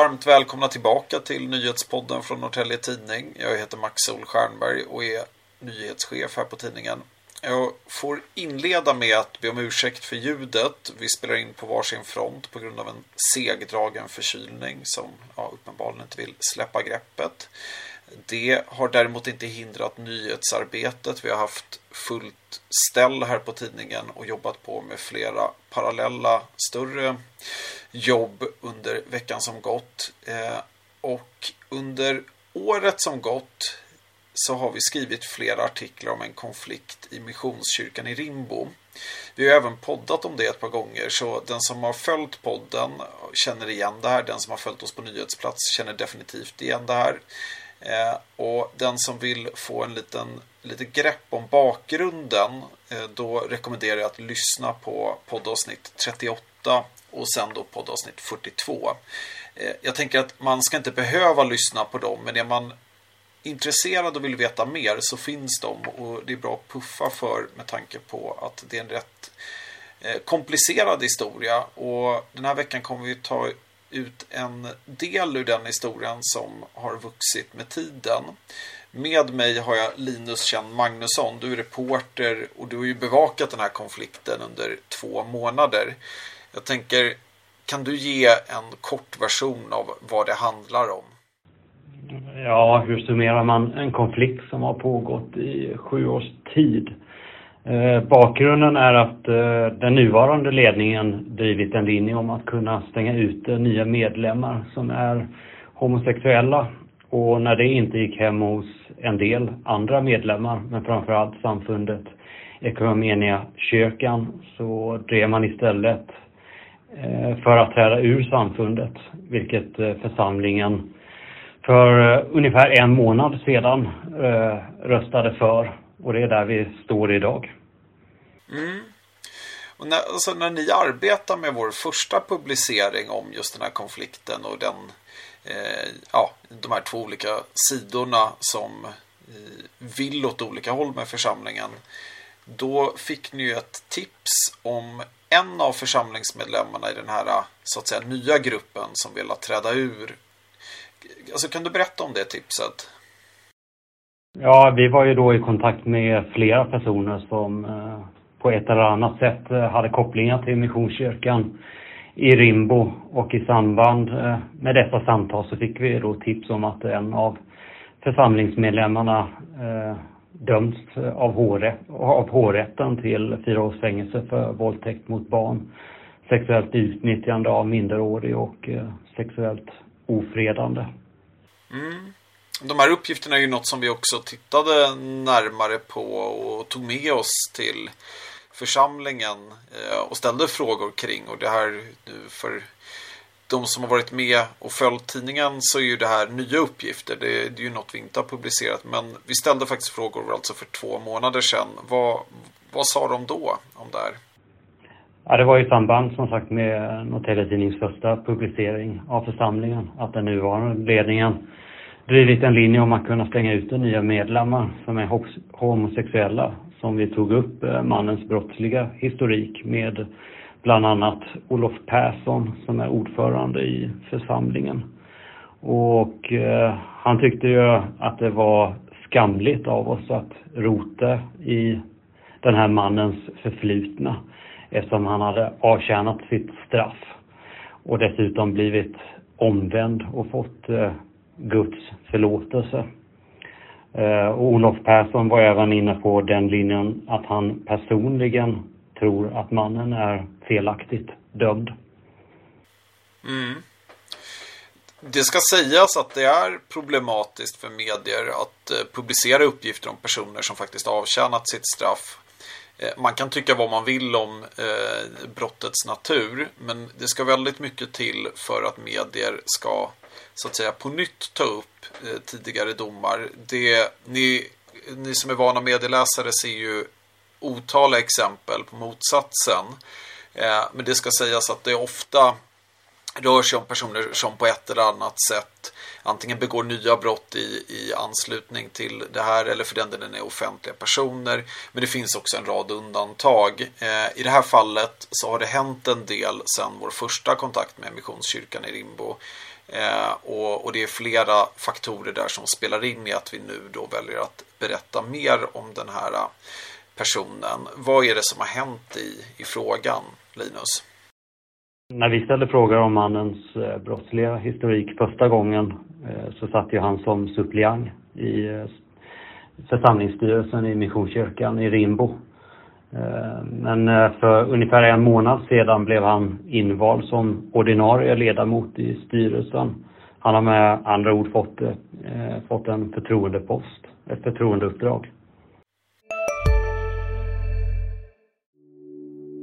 Varmt välkomna tillbaka till nyhetspodden från Norrtälje Tidning. Jag heter Max Sol Stjernberg och är nyhetschef här på tidningen. Jag får inleda med att be om ursäkt för ljudet. Vi spelar in på varsin front på grund av en segdragen förkylning som ja, uppenbarligen inte vill släppa greppet. Det har däremot inte hindrat nyhetsarbetet. Vi har haft fullt ställ här på tidningen och jobbat på med flera parallella större jobb under veckan som gått. Eh, och under året som gått så har vi skrivit flera artiklar om en konflikt i Missionskyrkan i Rimbo. Vi har även poddat om det ett par gånger så den som har följt podden känner igen det här. Den som har följt oss på nyhetsplats känner definitivt igen det här. Eh, och den som vill få en liten lite grepp om bakgrunden eh, då rekommenderar jag att lyssna på poddavsnitt 38 och sen då poddavsnitt 42. Eh, jag tänker att man ska inte behöva lyssna på dem men är man intresserad och vill veta mer så finns de och det är bra att puffa för med tanke på att det är en rätt eh, komplicerad historia och den här veckan kommer vi ta ut en del ur den historien som har vuxit med tiden. Med mig har jag Linus Kjell Magnusson. Du är reporter och du har ju bevakat den här konflikten under två månader. Jag tänker, kan du ge en kort version av vad det handlar om? Ja, hur summerar man en konflikt som har pågått i sju års tid? Eh, bakgrunden är att eh, den nuvarande ledningen drivit en linje om att kunna stänga ute nya medlemmar som är homosexuella. Och när det inte gick hem hos en del andra medlemmar, men framförallt samfundet Ekumenia kyrkan, så drev man istället Eh, för att träda ur samfundet, vilket eh, församlingen för eh, ungefär en månad sedan röstade för. Och det är där vi står idag. Mm. Och när, alltså när ni arbetar med vår första publicering om just den här konflikten och den, eh, ja, de här två olika sidorna som vill åt olika håll med församlingen. Då fick ni ju ett tips om en av församlingsmedlemmarna i den här så att säga nya gruppen som vill träda ur. Alltså kan du berätta om det tipset? Ja, vi var ju då i kontakt med flera personer som eh, på ett eller annat sätt eh, hade kopplingar till Missionskyrkan i Rimbo och i samband eh, med dessa samtal så fick vi då tips om att en av församlingsmedlemmarna dömts eh, av, hårrätt, av hovrätten till fyra års fängelse för våldtäkt mot barn, sexuellt utnyttjande av minderårig och eh, sexuellt ofredande. Mm. De här uppgifterna är ju något som vi också tittade närmare på och tog med oss till församlingen eh, och ställde frågor kring. Och det här för de som har varit med och följt tidningen så är ju det här nya uppgifter. Det, är ju något vi inte har publicerat. Men vi ställde faktiskt frågor alltså för två månader sedan. Vad, vad sa de då om det här? Ja, det var i samband som sagt med Norrtelje Tidnings första publicering av församlingen att den nuvarande ledningen drivit en linje om att kunna stänga ute nya medlemmar som är homosexuella. Som vi tog upp eh, mannens brottsliga historik med bland annat Olof Persson som är ordförande i församlingen. Och eh, han tyckte ju att det var skamligt av oss att rota i den här mannens förflutna eftersom han hade avtjänat sitt straff och dessutom blivit omvänd och fått eh, Guds förlåtelse. Eh, och Olof Persson var även inne på den linjen att han personligen tror att mannen är felaktigt dömd. Mm. Det ska sägas att det är problematiskt för medier att eh, publicera uppgifter om personer som faktiskt avtjänat sitt straff. Eh, man kan tycka vad man vill om eh, brottets natur, men det ska väldigt mycket till för att medier ska så att säga på nytt ta upp tidigare domar. Det, ni, ni som är vana medieläsare ser ju otaliga exempel på motsatsen. Eh, men det ska sägas att det ofta rör sig om personer som på ett eller annat sätt antingen begår nya brott i, i anslutning till det här eller för den delen är offentliga personer. Men det finns också en rad undantag. Eh, I det här fallet så har det hänt en del sedan vår första kontakt med Missionskyrkan i Rimbo. Eh, och, och, det är flera faktorer där som spelar in i att vi nu då väljer att berätta mer om den här personen. Vad är det som har hänt i, i frågan, Linus? När vi ställde frågor om mannens eh, brottsliga historik första gången eh, så satt ju han som suppleant i eh, församlingsstyrelsen i Missionskyrkan i Rimbo. Men för ungefär en månad sedan blev han invald som ordinarie ledamot i styrelsen. Han har med andra ord fått, fått en förtroendepost, ett förtroendeuppdrag.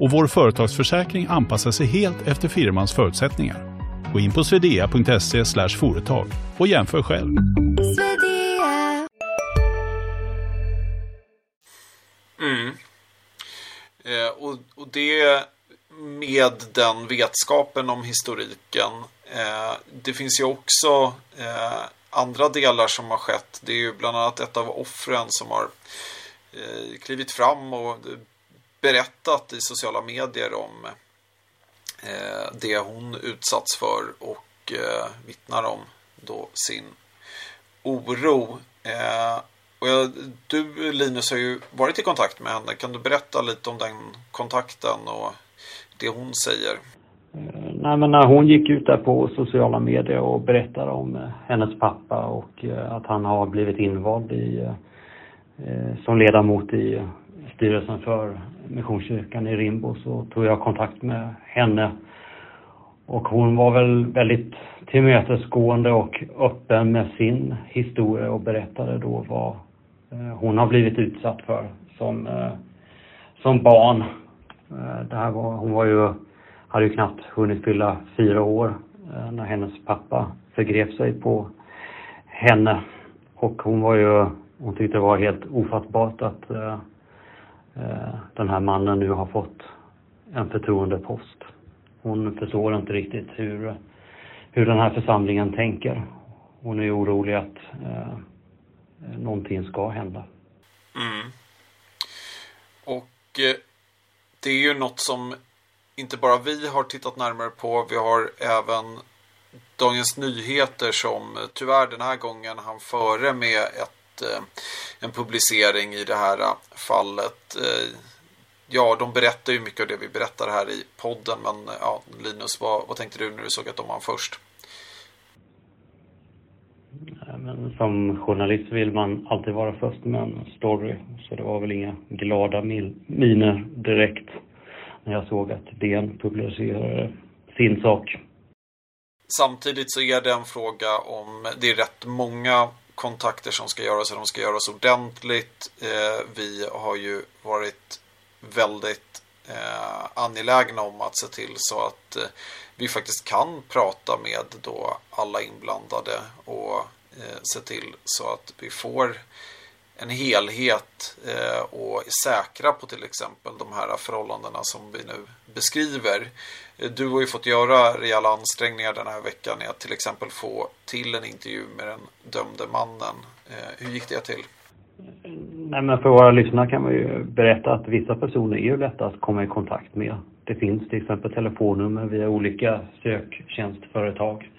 och vår företagsförsäkring anpassar sig helt efter firmans förutsättningar. Gå in på swedea.se företag och jämför själv. Mm. Eh, och, och det med den vetskapen om historiken. Eh, det finns ju också eh, andra delar som har skett. Det är ju bland annat ett av offren som har eh, klivit fram och berättat i sociala medier om Eh, det hon utsatts för och eh, vittnar om då sin oro. Eh, och jag, du Linus har ju varit i kontakt med henne. Kan du berätta lite om den kontakten och det hon säger? Eh, nej, men när hon gick ut där på sociala medier och berättade om eh, hennes pappa och eh, att han har blivit invald i, som ledamot i styrelsen för Missionskyrkan i Rimbo så tog jag kontakt med henne. Och hon var väl väldigt tillmötesgående och öppen med sin historia och berättade då vad eh, hon har blivit utsatt för som, eh, som barn. Eh, det här var, hon var ju, hade ju knappt hunnit fylla fyra år när hennes pappa förgrep sig på henne. Och hon var ju, hon tyckte det var helt ofattbart att Eh, Eh, den här mannen nu har fått en förtroendepost. Hon förstår inte riktigt hur, hur den här församlingen tänker. Hon är orolig att eh, någonting ska hända. Mm. Och eh, det är ju något som inte bara vi har tittat närmare på. Vi har även Dagens Nyheter som eh, tyvärr den här gången han före med ett Eh, en publicering i det här eh, fallet. Eh, ja, de berättar ju mycket av det vi berättar här i podden. Men ja, Linus, vad, vad tänkte du när du såg att de var först? Men som journalist vill man alltid vara först med en story. Så det var väl inga glada miner direkt när jag såg att DN publicerade sin sak. Samtidigt så är det en fråga om, det är rätt många kontakter som ska göras och de ska göras ordentligt. Eh, vi har ju varit väldigt eh, angelägna om att se till så att eh, vi faktiskt kan prata med då alla inblandade och eh, se till så att vi får en helhet eh, och är säkra på till exempel de här förhållandena som vi nu beskriver. Eh, du har ju fått göra rejäla ansträngningar den här veckan i att till exempel få till en intervju med den dömde mannen. Eh, hur gick det till? Nej, men för våra lyssnare kan man ju berätta att vissa personer är ju lätta att komma i kontakt med. Det finns till exempel telefonnummer via olika söktjänstföretag.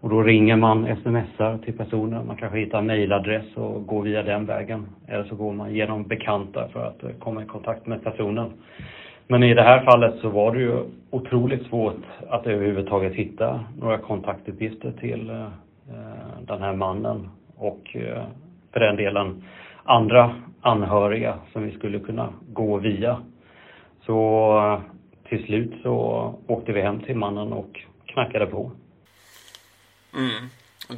Och då ringer man, smsar till personer. Man kanske hittar mejladress och går via den vägen. Eller så går man genom bekanta för att eh, komma i kontakt med personen. Men i det här fallet så var det ju otroligt svårt att överhuvudtaget hitta några kontaktuppgifter till eh, eh den här mannen och eh, för den delen andra anhöriga som vi skulle kunna gå via. Så eh, till slut så åkte vi hem till mannen och knackade på. Mm.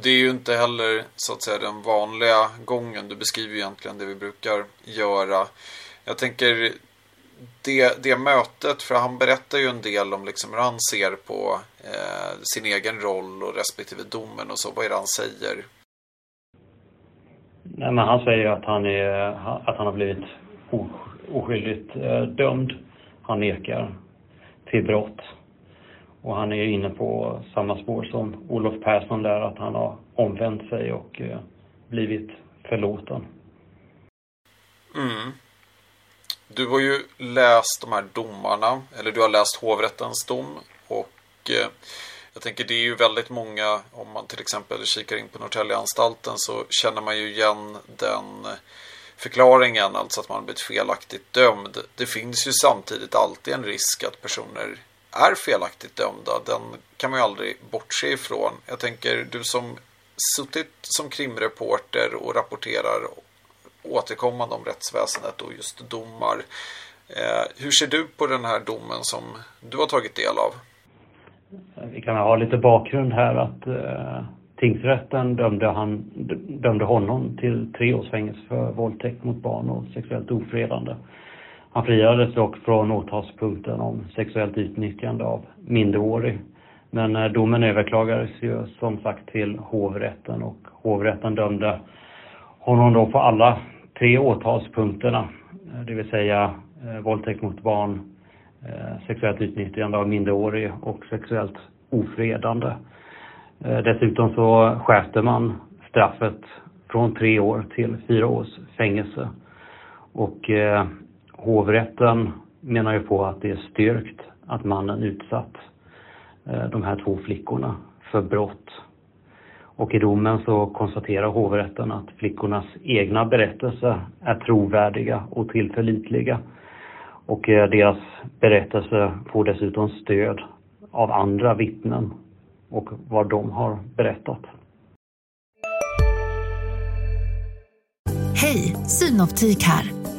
Det är ju inte heller så att säga den vanliga gången. Du beskriver ju egentligen det vi brukar göra. Jag tänker det, det mötet, för han berättar ju en del om liksom hur han ser på eh, sin egen roll och respektive domen och så. Vad är det han säger? Nej, men han säger att han, är, att han har blivit oskyldigt eh, dömd. Han nekar till brott. Och han är inne på samma spår som Olof Persson där, att han har omvänt sig och eh, blivit förlåten. Mm. Du har ju läst de här domarna, eller du har läst hovrättens dom och eh, jag tänker det är ju väldigt många, om man till exempel kikar in på Norrtäljeanstalten så känner man ju igen den förklaringen, alltså att man blivit felaktigt dömd. Det finns ju samtidigt alltid en risk att personer är felaktigt dömda. Den kan man ju aldrig bortse ifrån. Jag tänker du som suttit som krimreporter och rapporterar återkommande om rättsväsendet och just domar. Eh, hur ser du på den här domen som du har tagit del av? Vi kan ha lite bakgrund här att eh, tingsrätten dömde, han, dömde honom till tre års fängelse för våldtäkt mot barn och sexuellt ofredande. Han friades dock från åtalspunkten om sexuellt utnyttjande av minderårig. Men eh, domen överklagades ju som sagt till hovrätten och hovrätten dömde honom då på alla tre åtalspunkterna. Eh, det vill säga eh, våldtäkt mot barn, eh, sexuellt utnyttjande av minderårig och sexuellt ofredande. Eh, dessutom så skärpte man straffet från tre år till fyra års fängelse. Och eh, hovrätten menar ju på att det är styrkt att mannen utsatt eh, de här två flickorna för brott och i domen så konstaterar hovrätten att flickornas egna berättelser är trovärdiga och tillförlitliga. Och eh, deras berättelser får dessutom stöd av andra vittnen och vad de har berättat. Hej, Synoptik här.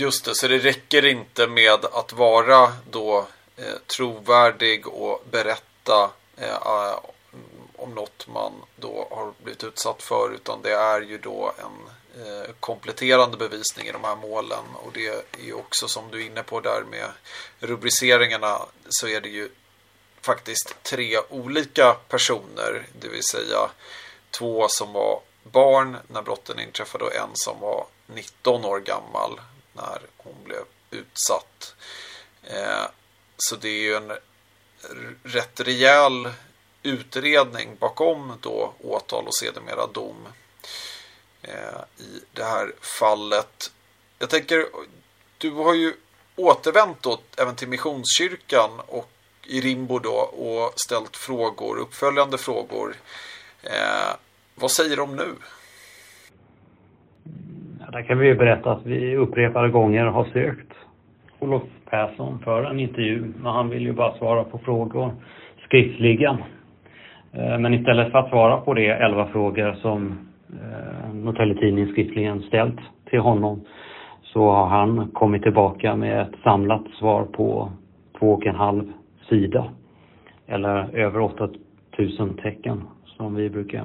Just det, så det räcker inte med att vara då eh, trovärdig och berätta eh, eh, om något man då har blivit utsatt för utan det är ju då en eh, kompletterande bevisning i de här målen. Och det är ju också som du är inne på där med rubriceringarna så är det ju faktiskt tre olika personer, det vill säga två som var barn när brotten inträffade och en som var 19 år gammal när hon blev utsatt. Eh, så det är ju en rätt rejäl utredning bakom då åtal och sedermera dom eh, i det här fallet. Jag tänker, du har ju återvänt då även till Missionskyrkan och i Rimbo då och ställt frågor, uppföljande frågor. Eh, vad säger de nu? Där kan vi ju berätta att vi upprepade gånger har sökt Olof Persson för en intervju, men han vill ju bara svara på frågor skriftligen. Eh, men istället för att svara på de elva frågor som eh, Norrtelje Tidning skriftligen ställt till honom så har han kommit tillbaka med ett samlat svar på två och en halv sida. Eller över 8000 tecken som vi brukar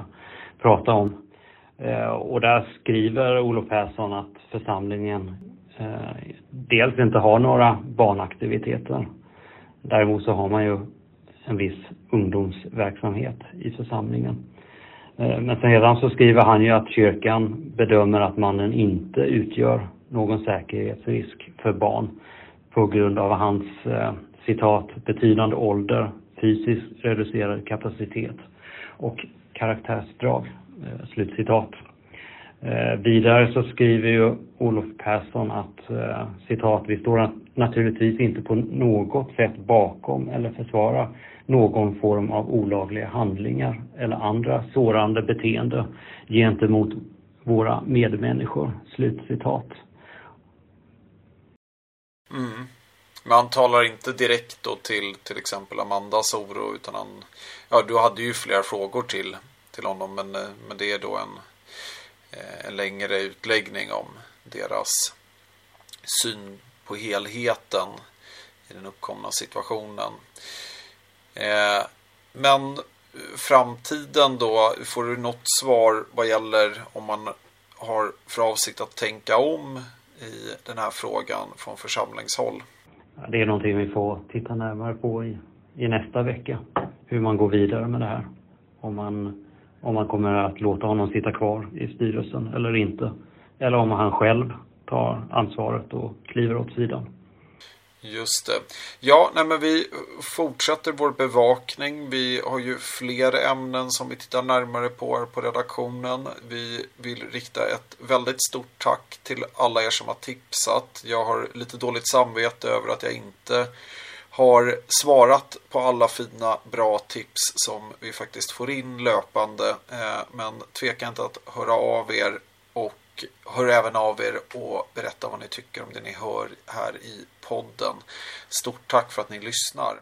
prata om. Eh, och där skriver Olof Persson att församlingen eh, dels inte har några barnaktiviteter. Däremot så har man ju en viss ungdomsverksamhet i församlingen. Eh, men sedan så skriver han ju att kyrkan bedömer att mannen inte utgör någon säkerhetsrisk för barn på grund av hans citat betydande ålder, fysiskt reducerad kapacitet och karaktärsdrag. Eh, slutcitat. Eh, vidare så skriver ju Olof Persson att eh, citat, vi står naturligtvis inte på något sätt bakom eller försvarar någon form av olagliga handlingar eller andra sårande beteende gentemot våra medmänniskor. Slutcitat. Mm. Men han talar inte direkt då till till exempel Amandas oro utan han, ja du hade ju flera frågor till, till honom men, eh, men det är då en, eh, en längre utläggning om deras syn på helheten i den uppkomna situationen. Eh, men framtiden då, får du något svar vad gäller om man har för avsikt att tänka om i den här frågan från församlingshåll? Det är någonting vi får titta närmare på i, i nästa vecka. Hur man går vidare med det här. Om man, om man kommer att låta honom sitta kvar i styrelsen eller inte. Eller om han själv tar ansvaret och kliver åt sidan. Just det. Ja, nej men vi fortsätter vår bevakning. Vi har ju fler ämnen som vi tittar närmare på här på redaktionen. Vi vill rikta ett väldigt stort tack till alla er som har tipsat. Jag har lite dåligt samvete över att jag inte har svarat på alla fina bra tips som vi faktiskt får in löpande. Eh, men tveka inte att höra av er och hör även av er och berätta vad ni tycker om det ni hör här i podden. Stort tack för att ni lyssnar.